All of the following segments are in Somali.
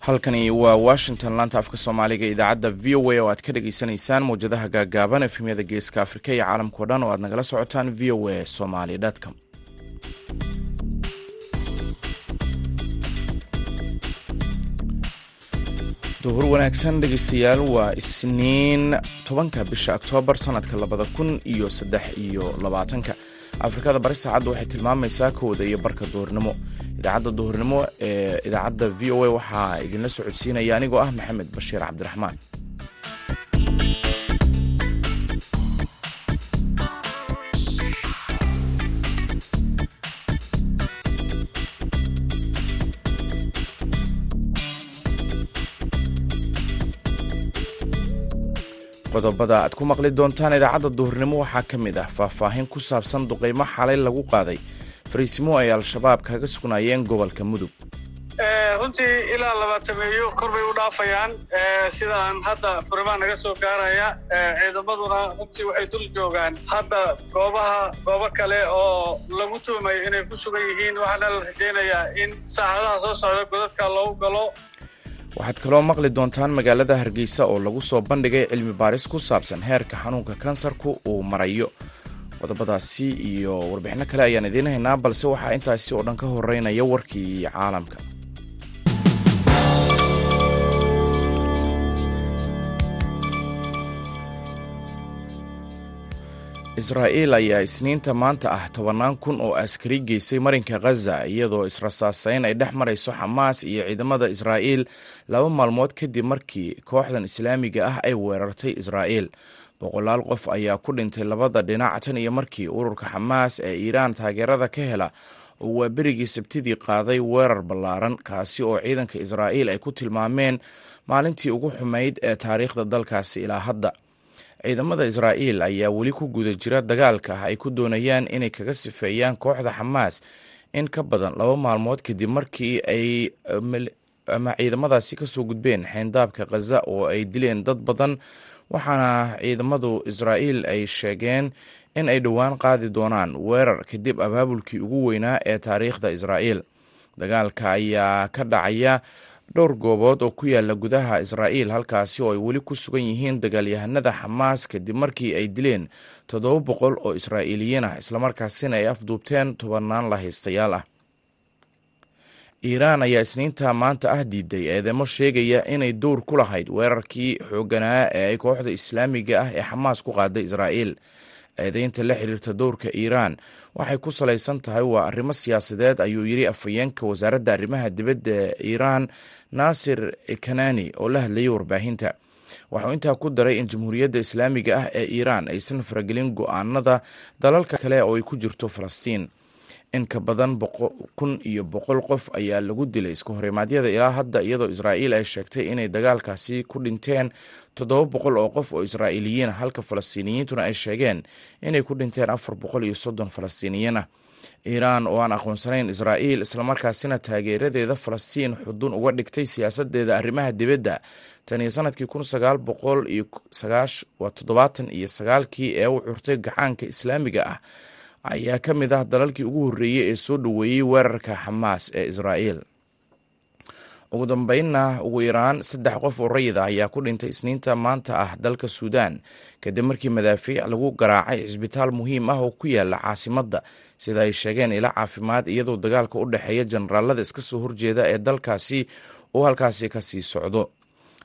Halkani waa washington laanta afka soomaaliga idaacadda v o a oo aad ka dhagaysanaysaan mawjadaha gaagaaban efemyada geeska afrika iyo caalamkao dhan oo aad nagala socotaan v o a somaly com duhur wanaagsan dhegeystayaal waa isniin tobanka bisha oktoobar sanadka labada kun iyo saddex iyo labaatanka. Afrikada bari saacadda waxay tilmaamaysaa kowda iyo barka duhurnimo. Idaacadda duhurnimo ee idaacadda v o a waxaa idinla socodsiinaya anigoo ah maxamed bashiir cabdiraxmaan qodobada aad ku maqli doontaan idaacadda duhurnimo waxaa ka mid ah faahfaahin ku saabsan duqeymo xalay lagu qaaday. Fariisimo ay al-shabaab kaga sugnaayeen gobolka mudug. Runtii ilaa labaatameeyo kor bay u dhaafayaan. Sidaan hadda furimaa naga soo gaaraya ciidamaduna runtii waxay dul joogaan. Hadda goobaha goobo kale oo lagu tuumayo inay ku sugan yihiin waxaana la rajaynayaa in saacadaha soo socda godadka loogu galo waxaad kaloo maqli doontaan magaalada hargeysa oo lagu soo bandhigay cilmi baaris ku saabsan heerka xanuunka kansarku uu marayo. Qodobadaasi iyo warbixino kale ayaan idiin haynaa balse waxaa intaasi oo dhan ka horeynaya warkii caalamka israa'iil ayaa isniinta maanta ah tobannaan kun oo askari geysay marinka khaza iyadoo israsaaseyn ay dhex marayso xamaas iyo ciidamada israa'iil laba maalmood kadib markii kooxdan islaamiga ah ay weerartay israa'iil. Boqolaal qof ayaa ku dhintay labada dhinac tan iyo markii ururka xamaas ee iiraan taageerada ka hela. Oo waa berigii sabtidii qaaday weerar ballaaran kaasi oo ciidanka israa'iil ay ku tilmaameen maalintii ugu xumayd ee taariikhda dalkaasi ilaa hadda ciidamada israa'iil ayaa weli ku guda jira dagaalka ay ku doonayaan inay kaga sifeeyaan kooxda xamaas. In ka badan laba maalmood kadib markii ay ama ciidamadaasi ka soo gudbeen xeyndaabka khaza oo ay dileen dad badan waxaana ciidamadu israa'iil ay sheegeen in ay dhowaan qaadi doonaan weerar kadib abaabulkii ugu weynaa ee taariikhda israa'iil. Dagaalka ayaa ka dhacaya dhowr goobood oo ku yaalla gudaha israa'iil halkaasi oo ay weli ku sugan yihiin dagaalyahanada xamaas kadib markii ay dileen toddoba boqol oo israa'iiliyiin ah islamarkaasina ay afduubteen tobannaan lahaystayaal ah. Iiraan ayaa isniinta maanta ah diiday eedeymo sheegaya inay dowr ku lahayd weerarkii xooganaa ee ay kooxda islaamiga ah ee xamaas ku qaaday israa'iil eedeynta la xiriirta dowrka iiraan. Waxay ku salaysan tahay waa arrimo siyaasadeed ayuu yidhi afhayeenka wasaaradda arrimaha dibadda iiraan naasir kanani oo la hadlayay warbaahinta. Waxuu intaa ku daray in jamhuuriyadda islaamiga ah ee iiraan aysan faragelin go'aanada dalalka kale oo ay ku jirto falastiin in ka badan kun iyo boqol qof ayaa lagu dilay iska horimaadyada ilaa hadda iyadoo israa'iil ay sheegtay inay dagaalkaasi ku dhinteen toddoba boqol oo qof oo israa'iiliyiin halka falastiiniyiintuna ay sheegeen inay ku dhinteen afar boqol iyo soddon falastiiniyiin ah. Iiraan oo aan aqoonsanayn israa'iil islamarkaasina taageeradeeda falastiin xudun uga dhigtay siyaasadeeda arrimaha dibadda. Tan iyo sannadkii kun sagaal boqol iyo waa toddobaatan iyo sagaalkii ee u curtay gacaanka islaamiga ah ayaa ka mid ah dalalkii ugu horreeyey ee soo dhoweeyey weerarka xamaas ee israa'iil. Ugu dambeynna ugu yaraan saddex qof oo rayid ah ayaa ku dhintay isniinta maanta ah dalka suudaan kadib markii madaafiic lagu garaacay cisbitaal muhiim ah oo ku yaalla caasimadda sida ay sheegeen ila caafimaad iyadoo dagaalka u dhexeeya generaalada iska soo horjeeda ee dalkaasi uu halkaasi ka sii socdo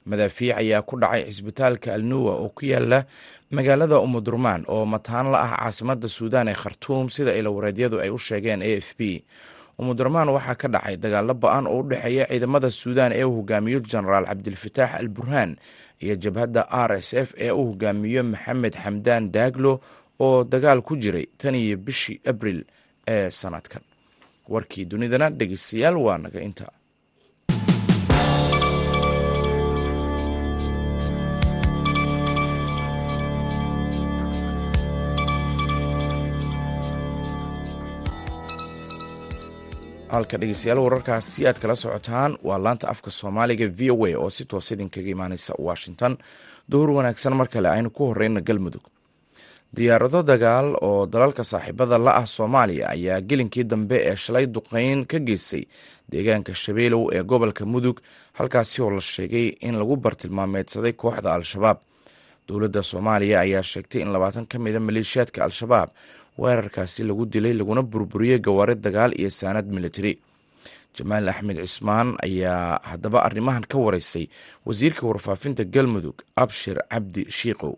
madaafiic ayaa ku dhacay cisbitaalka alnuwa oo ku yaalla magaalada umudurmaan oo mataan la ah caasimada suudaan ee khartuum sida ilawareedyadu ay u sheegeen a f b umudurmaan waxaa ka dhacay dagaalo ba'an oo u dhexeeya ciidamada suudaan ee uu hogaamiyo genaraal cabdilfataax al burhaan iyo jabhadda r s f ee uu hogaamiyo maxamed xamdaan daaglo oo dagaal ku jiray tan iyo bishii abril ee sanadkan. Warkii dunidana dhegeystayaal waa naga inta halka dhegeystayaal wararkaas si aad kala socotaan waa laanta afka soomaaliga v o a oo si toosa idinkaga imaaneysa washington. Duhur wanaagsan mar kale aynu ku horeyna galmudug. Diyaarado dagaal oo dalalka saaxiibada la ah soomaaliya ayaa gelinkii dambe ee shalay duqeyn ka geystay deegaanka shabeelow ee gobolka mudug halkaasi oo la sheegay in lagu bartilmaameedsaday kooxda al-shabaab. Dowladda soomaaliya ayaa sheegtay in labaatan ka mida maleeshiyaadka al-shabaab weerarkaasi lagu dilay laguna burburiyey gawaari dagaal iyo saanad militari jamaal axmed cismaan ayaa haddaba arrimahan ka wareysay wasiirka warfaafinta galmudug abshir cabdi shiikow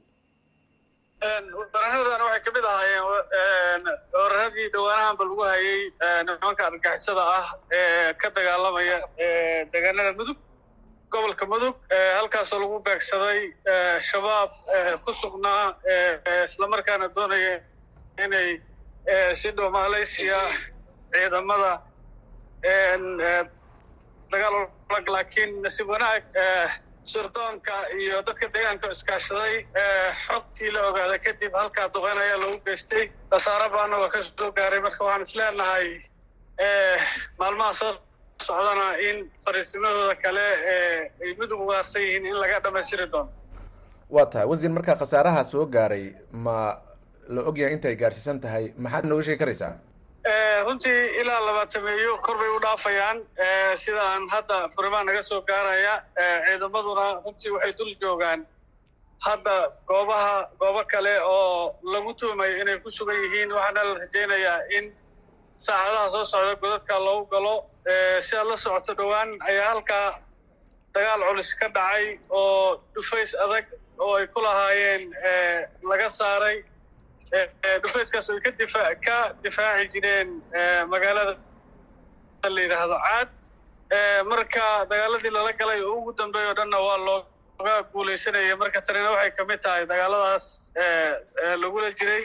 weeraradan waxay ka mid ahaayeen weeraradii dhawaanahanba lagu hayay nimanka argagixisada ah ee ka dagaalamaya deegaanada mudug gobolka mudug halkaasoo lagu beegsaday shabaab ku sugnaa islamarkaana doonaya inay si dhomaaleysiya ciidamada dagaal olag laakiin nasiib wanaag sirdoonka iyo dadka deegaanka iskaashaday xogtii la ogaada kadib halkaa duqeyn ayaa lagu geystay. Khasaare baana waa ka soo gaaray marka waxaan isleenahay maalmaha soo socdana in fariisimadooda kale ay mudug ugaarsan yihiin in laga dhamaystiri doono. Waa tahay wasiir markaa khasaaraha soo gaaray ma la ogyahay intay gaarsiisan tahay maxaad nooga sheegi karaysaa? Runtii ilaa labaatameeyo kor bay u dhaafayaan. Sidaan hadda furimaan naga soo gaaraya ciidamaduna runtii waxay dul joogaan. Hadda goobaha goobo kale oo lagu tuumayo inay ku sugan yihiin waxaana la rajaynayaa in saacadaha soo socda godadka loogu galo. Sidaad la socoto dhowaan ayaa halkaa dagaal culus ka dhacay oo dhufays adag oo ay ku lahaayeen laga saaray dhufayskaas ay kadifa ka difaaci jireen magaalada la yidhaahdo caad. Marka dagaaladii lala galay oo ugu dambeey oo dhanna waa looga guulaysanaya marka tanina waxay ka mid tahay dagaaladaas lagula jiray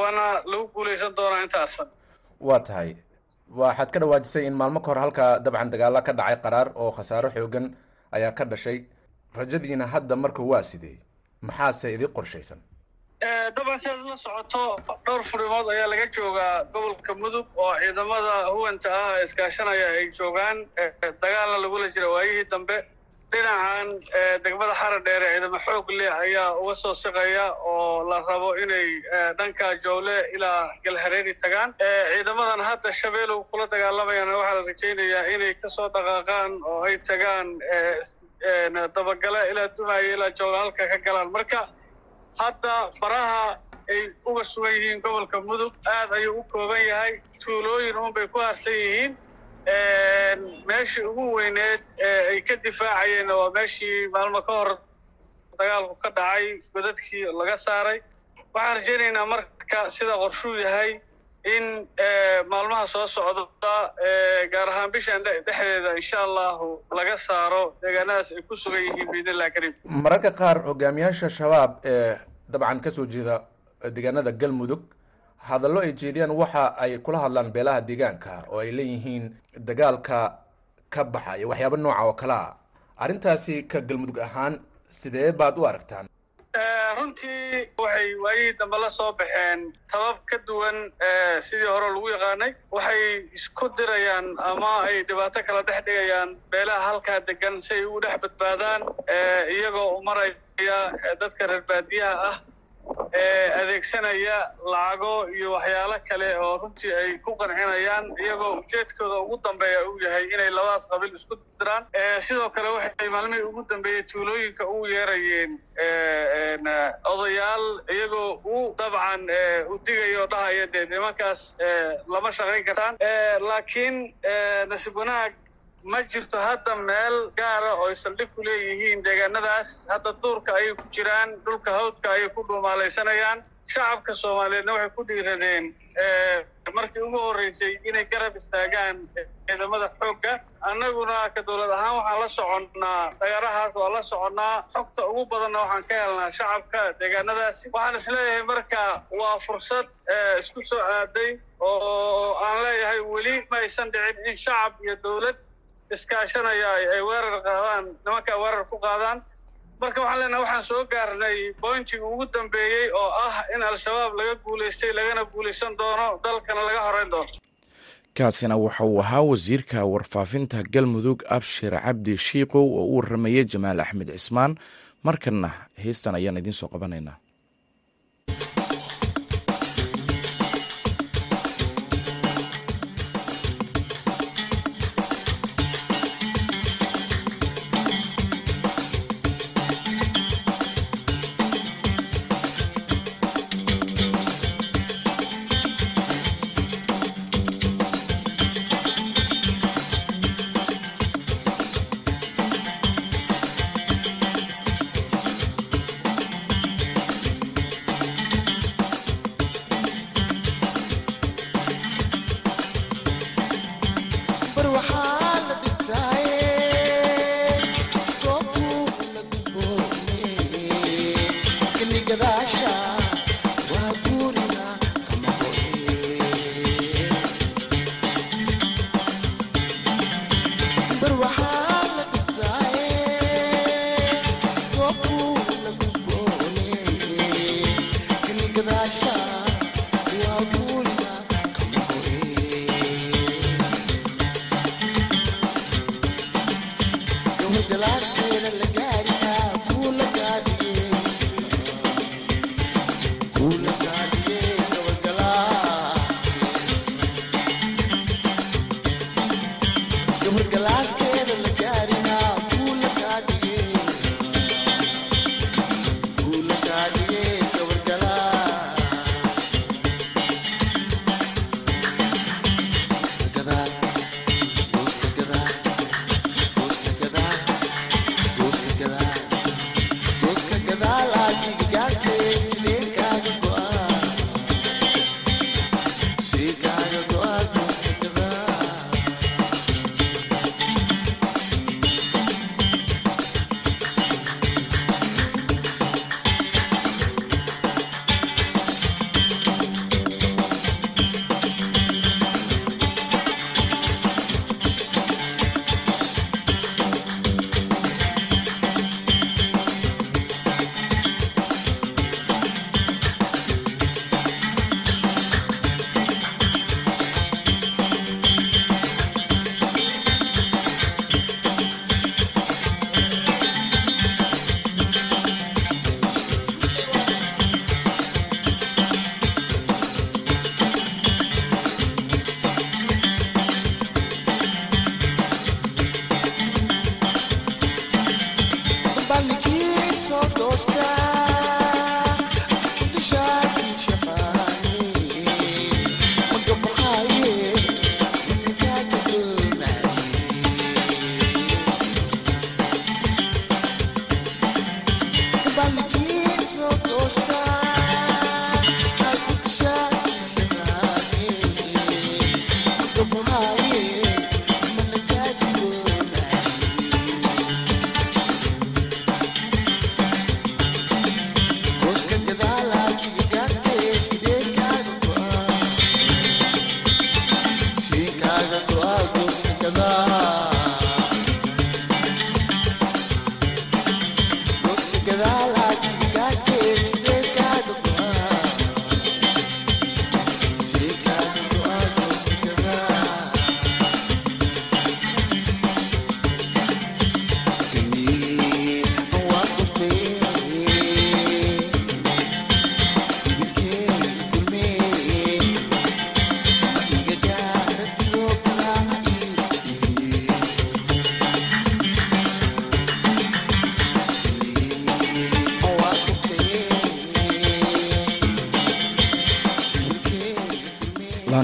waana lagu guulaysan doonaa intaasan waa tahay. Waxaad ka dhawaajisay in maalmo ka hor halkaa dabcan dagaalo ka dhacay qaraar oo khasaaro xoogan ayaa ka dhashay. Rajadiina hadda marka waa sidee? Maxaase idii qorshaysan dabcan sidaad la socoto dhowr furimood ayaa laga joogaa gobolka mudug oo ciidamada huwanta ah iskaashanaya ay joogaan. Dagaalna lagula jira waayihii dambe dhinacan degmada xara dheere ciidamo xoog leh ayaa uga soo siqaya oo la rabo inay dhanka jowle ilaa galhareeri tagaan. Ciidamadan hadda shabeelow kula dagaalamayana waxaa la rajaynayaa inay ka soo dhaqaaqaan oo ay tagaan dabagale ilaa dumaayo ilaa jowle halka ka galaan. Marka hadda faraha ay uga sugan yihiin gobolka mudug aad ayuu u kooban yahay. Tuulooyin unbay ku harsan yihiin. Meeshii ugu weyneed ay ka difaacayeenna waa meeshii maalmo ka hor dagaalku ka dhacay godadkii laga saaray. Waxaan rajaynaynaa marka sida qorshuu yahay in maalmaha soo socda gaar ahaan bishan dhexdeeda insha allahu laga saaro deegaanadaas ay ku sugan yihiin biidnillahi kariim. Mararka qaar hogaamiyaasha shabaab ee dabcan ka soo jeeda deegaanada galmudug. Hadallo ay jeediyaan waxa ay kula hadlaan beelaha deegaanka oo ay leeyihiin dagaalka ka baxaya waxyaaba nooca oo kale a arrintaasi ka galmudug ahaan sidee baad u aragtaan runtii waxay waayihii dambe la soo baxeen tabab ka duwan sidii hore lagu yaqaanay. Waxay isku dirayaan ama ay dhibaato kala dhex dhigayaan beelaha halkaa degan si ay ugu dhex badbaadaan iyagoo u maraya dadka reer baadiyaha ah adeegsanaya lacago iyo waxyaalo kale oo runtii ay ku qancinayaan iyagoo ujeedkooda ugu dambeeya uu yahay inay labadaas qabiil isku diraan. Sidoo kale waxay maalmihii ugu dambeeyey tuulooyinka ugu yeerayeen odayaal iyagoo u dabcan u digaya oo dhahaya dee nimankaas lama shaqayn kartaan. Laakiin nasiib wanaag ma jirto hadda meel gaara oo ay saldhig ku leeyihiin deegaanadaas. Hadda duurka ayay ku jiraan dhulka hawdka ayay ku dhuumaalaysanayaan. Shacabka soomaaliyeedna waxay ku dhiiradeen markii ugu horreysay inay garab istaagaan ciidamada xoogga. Annaguna ka dowlad ahaan waxaan la soconnaa dagaarahaas waa la soconnaa. Xogta ugu badanna waxaan ka helnaa shacabka deegaanadaasi. Waxaan is leeyahay marka waa fursad isku soo aaday oo aan leeyahay weli ma dhicin in shacab iyo dowlad iskaashanaya ay weerar qaadaan nimanka weerar ku qaadaan. Marka waxaan leenahay waxaan soo gaarnay bointiga ugu dambeeyey oo ah in al-shabaab laga guulaystay lagana guulaysan doono dalkana laga horeyn doono. Kaasina waxa uu ahaa wasiirka warfaafinta galmudug abshir cabdi shiikow oo u waramayay jamaal axmed cismaan. Markanna heestan ayaan idiin soo qabanaynaa hit the last podcast.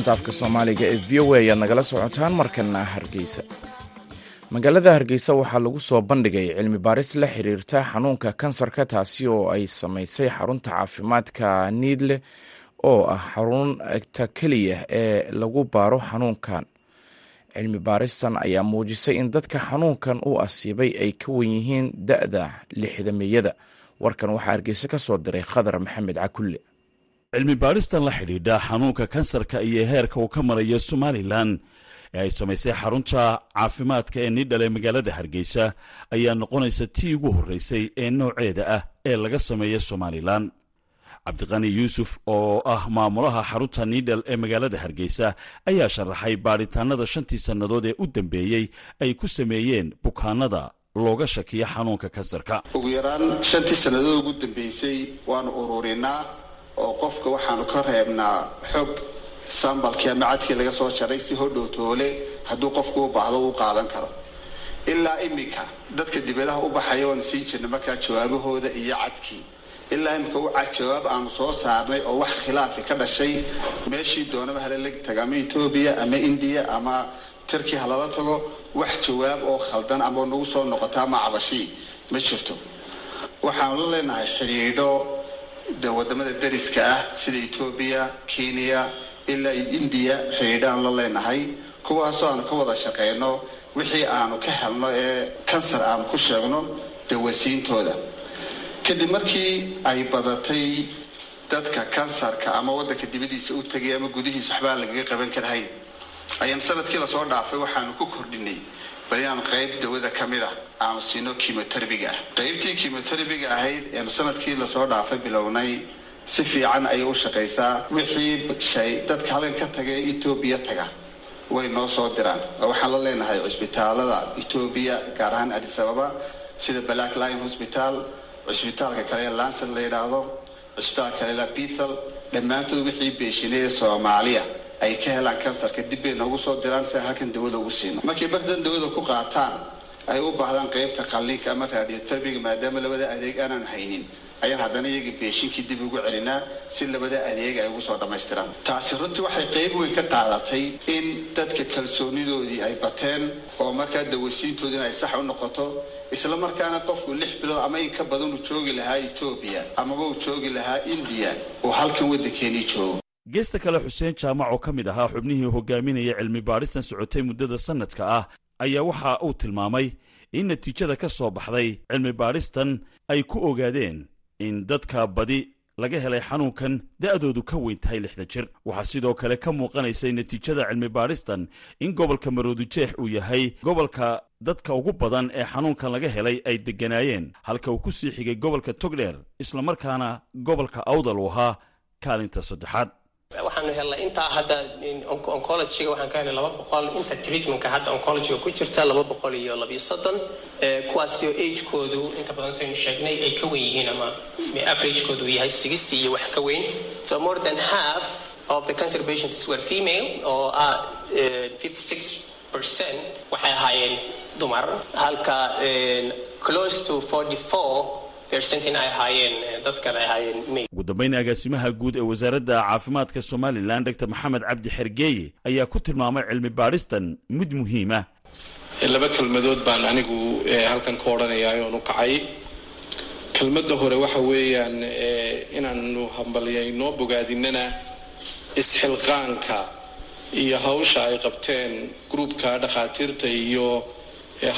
Laanta afka soomaaliga ee v o a ayaad nagala socotaan markana hargeysa. Magaalada hargeysa waxaa lagu soo bandhigay cilmi baaris la xiriirta xanuunka kansarka taasi oo ay samaysay xarunta caafimaadka niidle oo ah xarunta keliya ee lagu baaro xanuunkan. Cilmi baaristan ayaa muujisay in dadka xanuunkan u asiibay ay ka wen yihiin da-da lixdameeyada warkan waxaa hargeysa ka soo diray khadar maxamed cakulle cilmi baadhistan la xidhiidha xanuunka kansarka iyo heerka uu ka marayo somalilan. Ee ay samaysay xarunta caafimaadka ee nidhal ee magaalada hargeysa ayaa noqonaysa tii ugu horreysay ee nooceeda ah ee laga sameeya somalilan. Cabdiqani yuusuf oo ah maamulaha xarunta niidhal ee magaalada hargeysa ayaa sharaxay baadhitaanada shantii sannadood ee u dambeeyey ay ku sameeyeen bukaanada looga shakiya xanuunka kansarka. Ugu yaraan shantii sannadood ugu dambeysay waanu ururinaa oo qofka waxaanu ka reebnaa xog sambalkii ama cadkii laga soo jaray si hodhow toole hadduu qofku u baahdo uu qaadan karo. Ilaa iminka dadka dibadaha u baxaya waanu siin jirnay markaa jawaabahooda iyo cadkii. Ilaa iminka jawaab aanu soo saarnay oo wax khilaafi ka dhashay meeshii doonaba halala taga ama etoobiya ama indiya ama turkiya halala tago wax jawaab oo khaldan ama nagu soo noqota ama cabashii ma jirto. Waxaanu la leenahay xidhiidho de waddamada dariska ah sida etoobiya kenya ilaa indiya xidhiidhaanu la leenahay kuwaasoo aanu ka wada shaqeyno wixii aanu ka helno ee kansar aanu ku sheegno dawasiintooda. Kadib markii ay badatay dadka kansarka ama wadanka dibadiisa u tegay ama gudihiisa waxbaa lagaga qaban karahayn ayaan sannadkii la soo dhaafay waxaanu ku kordhinay bal inaan qayb dawada ka mid ah aanu siino ah qaybtii kimoterabiga ahayd eanu sannadkii la soo dhaafay bilownay si fiican ayay u shaqaysaa wixii shay dadka halkan ka taga ee etoobiya taga. Way noo soo diraan. Waxaan la leenahay cusbitaalada etoobiya gaar ahaan adis ababa sida black lion hosbital cusbitaalka kale ee lancet la yidhaahdo cusbitaalka kale la bethel dhammaantood wixii beeshinay ee soomaaliya ay ka helaan kansarka dib bay noogu soo diraan si aan halkan dawada ugu siino. Markay bardan dawada ku qaataan ay u baahdaan qaybta qalliinka ama radioterabiga maadaama labada adeeg aanan haynin. Ayaan haddana iyaga beeshinkii dib ugu celinaa si labada adeeg ay ugu soo dhammaystiraan. Taasi runtii waxay qayb weyn ka qaadatay in dadka kalsoonidoodii ay bateen oo markaa dawasiintoodii in ay sax u noqoto isla markaana qofku lix bilood ama in ka badan uu joogi lahaa etoobiya amaba uu joogi lahaa indiya uu halkan waddankeenii joogo geesta kale xuseen jaamac oo ka mid ahaa xubnihii hogaaminaya cilmi baadhistan socotay muddada sannadka ah ayaa waxa uu tilmaamay in natiijada ka soo baxday cilmi baadhistan ay ku ogaadeen in dadka badi laga helay xanuunkan da'doodu ka weyn tahay lixda jir. Waxaa sidoo kale ka muuqanaysay natiijada cilmi baadhistan in gobolka maroodijeex uu yahay gobolka dadka ugu badan ee xanuunkan laga helay ay degganaayeen halka uu ku sii xigay gobolka togdheer islamarkaana gobolka awdal uu ahaa kaalinta saddexaad waxaanu helnay intaa hadda oncologyga waxaan ka helnay laba boqol. Inta treatmentka hadda oncologyga ku jirta laba boqol iyo labiyo soddon kuwaasoo agekoodu inta badan saynu sheegnay ay ka weyn yihiin ama averagekoodu uu yahay sixty iyo wax ka weyn. So more than half of the cancer patients were female oo ah fifty six percent waxay ahaayeen dumar. Halka close to forty four ugu dambayn agaasimaha guud ee wasaaradda caafimaadka somalilan dor maxamed cabdi xergeeye ayaa ku tilmaamay cilmi baadhistan mid muhiima laba kelmadood baan anigu halkan ka odhanayaa oon u kacay. Kelmadda hore waxa weeyaan inaanu hambalyaynoo bogaadinana isxilqaanka iyo hawsha ay qabteen gruubka dhakhaatiirta iyo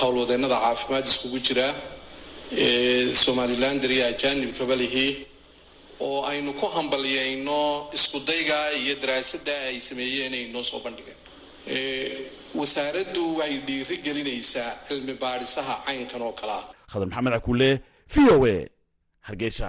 howlwadeennada caafimaad iskugu jira somalilander iyo ajaanibkaba lihi oo aynu ku hambalyayno iskudayga iyo daraasadda ay sameeyeen ay noo soo bandhigeen. Wasaaraddu waxay dhiiri gelinaysaa cilmi baadhisaha caynkan oo kale ah khadar maxamed cakuule v o a hargeysa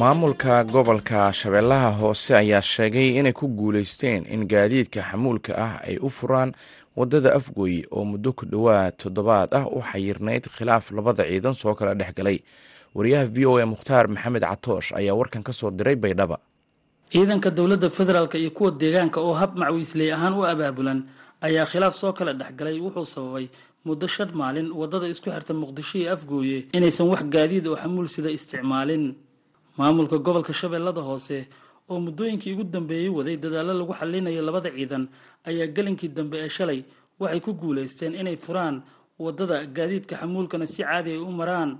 maamulka gobolka shabeellaha hoose ayaa sheegay inay ku guulaysteen in gaadiidka xamuulka ah ay u furaan waddada afgooye oo muddo ku dhowaad toddobaad ah u xayirnayd khilaaf labada ciidan soo kala dhex galay. Wariyaha v o a mukhtaar maxamed catoosh ayaa warkan ka soo diray baydhaba. Ciidanka dowladda federaalk iyo kuwa deegaanka oo hab macwiisley ahaan u abaabulan ayaa khilaaf soo kala dhexgalay wuxuu sababay muddo shan maalin waddada isku xirta muqdisho iyo afgooye inaysan wax gaadiid oo xamuul sida isticmaalin maamulka gobolka shabeellada hoose oo muddooyinkii ugu dambeeyey waday dadaallo lagu xallinayo labada ciidan ayaa gelinkii dambe ee shalay waxay ku guulaysteen inay furaan waddada gaadiidka xamuulkana si caadi ay u maraan.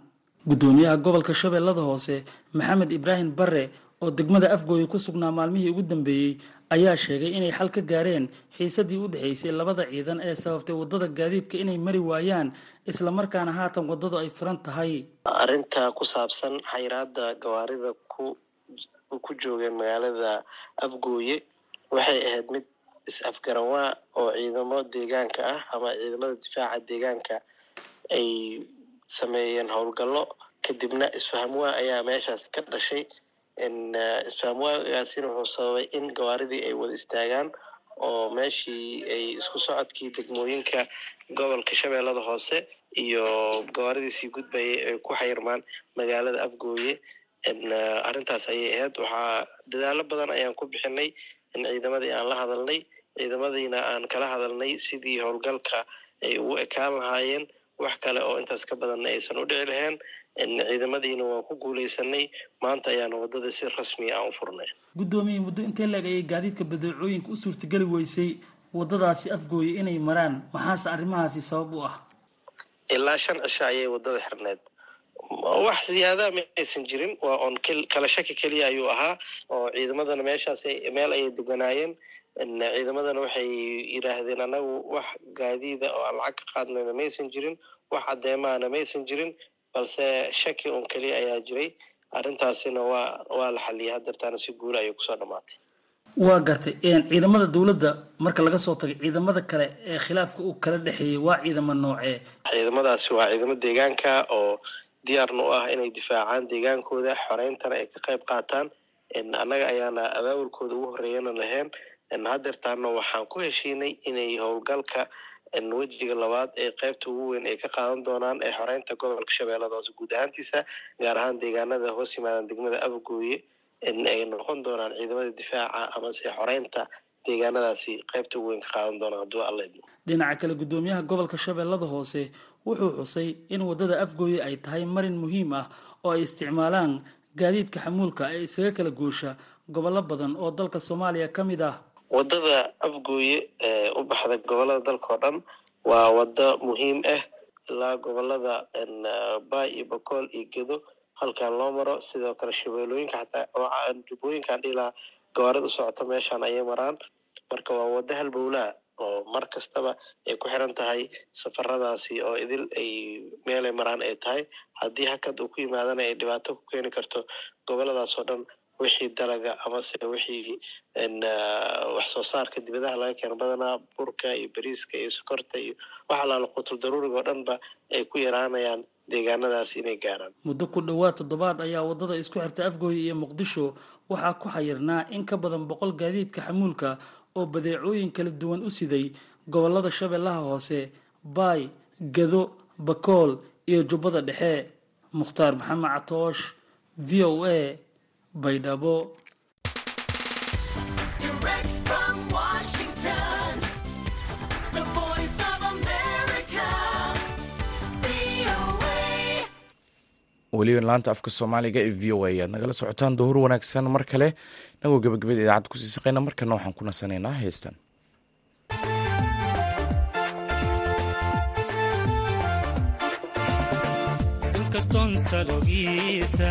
Guddoomiyaha gobolka shabeellada hoose maxamed ibraahim barre oo degmada afgooye ku sugnaa maalmihii ugu dambeeyey ayaa sheegay inay xal ka gaareen xiisadii u dhexaysay labada ciidan ee sababtay waddada gaadiidka inay mari waayaan islamarkaana haatan waddadu ay furan tahay. Arrinta ku saabsan xayiraada gawaarida ku ku joogeen magaalada afgooye waxay ahayd mid is-afgaranwaa oo ciidamo deegaanka ah ama ciidamada difaaca deegaanka ay sameeyeen howlgallo. Kadibna isfahamwaa ayaa meeshaas ka dhashay isfahamwaagaasina wuxuu sababay in gawaaridii ay wada istaagaan oo meeshii ay isku socodkii degmooyinka gobolka shabeellada hoose iyo gawaaridii sii gudbayay ay ku xayirmaan magaalada afgooye. Arrintaas ayay ahayd. Waxaa dadaalo badan ayaan ku bixinay in ciidamadii aan la hadalnay ciidamadiina aan kala hadalnay sidii howlgalka ay ugu ekaan lahaayeen. Wax kale oo intaas ka badanna aysan u dhici lahayn ciidamadiina waan ku guuleysanay maanta ayaana waddada si rasmi ah u furnay. Guddoomiye muddo intee leeg ayay gaadiidka badeecooyinka u suurtageli weysay waddadaasi afgooye inay maraan? Maxaase arrimahaasi sabab u ah? Ilaa shan cisho ayay waddada xirneed. Wax ziyaada ma aysan jirin. Waa oon kala shaki keliya ayuu ahaa. Oo ciidamadana meeshaas meel ayay deganaayeen ciidamadana waxay yidhaahdeen anagu wax gaadiida oo aan lacag ka qaadnayna maysan jirin. Wax caddeemaana maysan jirin balse shaki un keliya ayaa jiray. Arrintaasina waa waa la xaliyay hadeertaana si guula ayay ku soo dhammaatay waa gartay ciidamada dowladda marka laga soo tagay ciidamada kale ee khilaafka uu kala dhexeeyey waa ciidamo noocee? Ciidamadaasi waa ciidamo deegaanka oo diyaarna u ah inay difaacaan deegaankooda xoreyntana ay ka qayb qaataan. Annaga ayaana abaabulkooda ugu horreeyana lahayn. Hadeertaana waxaan ku heshiinay inay howlgalka wejiga labaad ee qaybta ugu weyn ay ka qaadan doonaan ee xoreynta gobolka shabeellada hoose guud ahaantiisa gaar ahaan deegaanada hoos yimaadan degmada afgooye ay noqon doonaan ciidamada difaaca amase xoreynta deegaanadaasi qaybta ugu weyn ka qaadan doonaan hadduu alla idmo. Dhinaca kale guddoomiyaha gobolka shabeellada hoose wuxuu xusay in waddada afgooye ay tahay marin muhiim ah oo ay isticmaalaan gaadiidka xamuulka ee isaga kala goosha gobollo badan oo dalka soomaaliya ka mid ah waddada afgooye ee u baxda gobollada dalka oo dhan waa waddo muhiim ah ilaa gobollada bay iyo bakool iyo gedo halkan loo maro. Sidoo kale shabeellooyinka xataa jubbooyinkaan dhilaa gawaarida socoto meeshaan ayay maraan. Marka waa waddo halbowlaa oo mar kastaba ay ku xiran tahay safaradaasi oo idil ay meelay maraan ay tahay. Haddii hakad uu ku yimaadana ay dhibaato ku keeni karto gobolladaas oo dhan wixii dalaga amase wixii wax soo saarka dibadaha laga keeno badanaa burka iyo bariiska iyo sokorta iyo wax alaala qutul daruuriga oo dhanba ay ku yaraanayaan deegaanadaas inay gaaraan. Muddo ku dhowaad toddobaad ayaa waddada isku xirta afgooye iyo muqdisho. Waxaa ku xayirnaa in ka badan boqol gaadiidka xamuulka oo badeecooyin kala duwan u siday gobollada shabeellaha hoose baay gado bakool iyo jubbada dhexe. Mukhtaar maxamed catoosh v o a baydhabo weliba laanta afka soomaaliga ee v o a. Ayaad nagala socotaan duhur wanaagsan mar kale. Nagoo gabagabada idaacadda ku sii saqayna markana waxaan ku nasanaynaa heestan. Salogiisa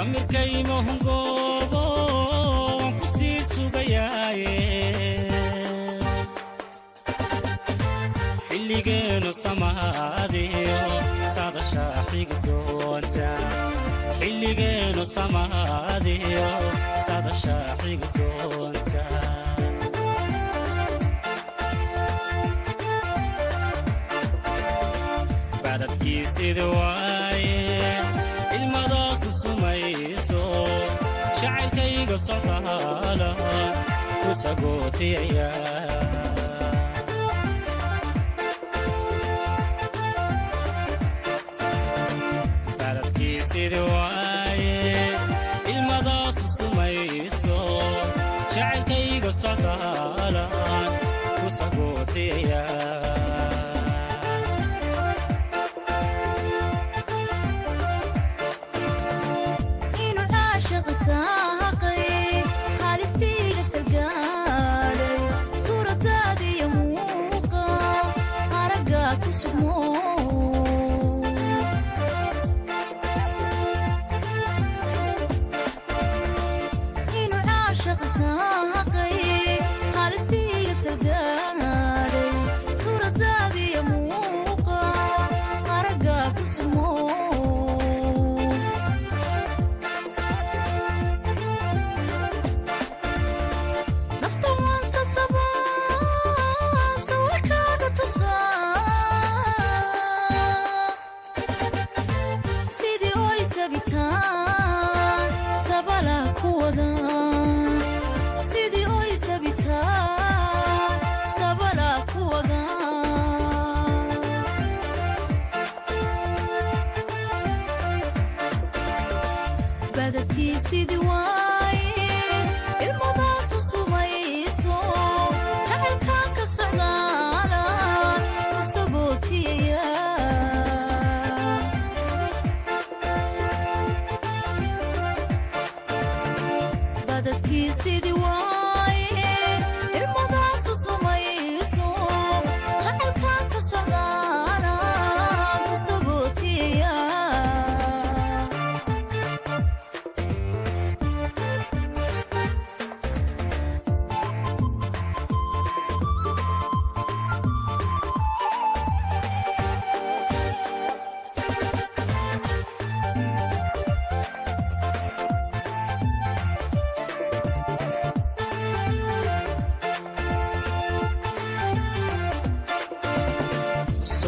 samirkaymahungoobo waan ku sii sugayaaye xilligeenu samaadiyo saadashaa xigi doonta xilligeenu samaadiyo saadashaa xigi doonta badadkiisidi waaye socdaala ku sagootiyaya baladkiisidi waaye ilmadaasu sumayso jacaylkayga socdaala ku sagootiyaya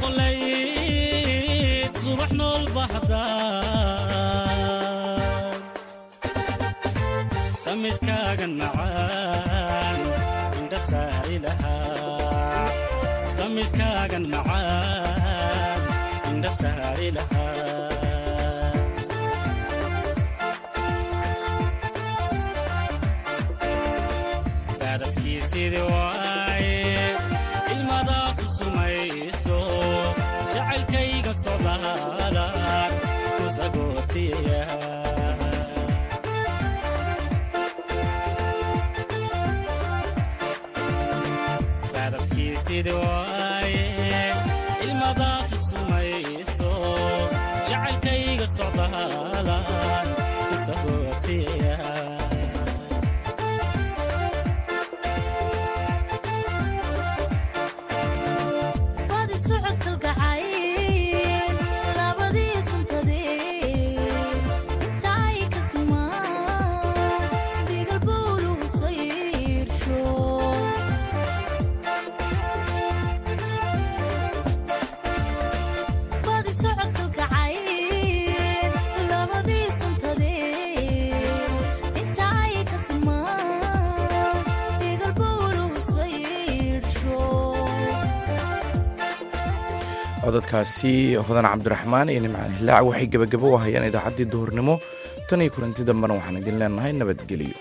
sareday noqolayd subax nool baxda samiskaagan macaan indha saari lahaa. Samiskaagan macaan indha saari lahaa. Baadadkiisidii waaye baadadkiisidii waaye ilmadaasu sumayso jacaylkayga socdaalaan ku codadkaasi hodan cabdiraxmaan iyo nimcaan hilaac waxay gebagabo u hayaan idaacaddii duhurnimo. Tan iyo kulanti dambena waxaan idin leenahay nabadgelyo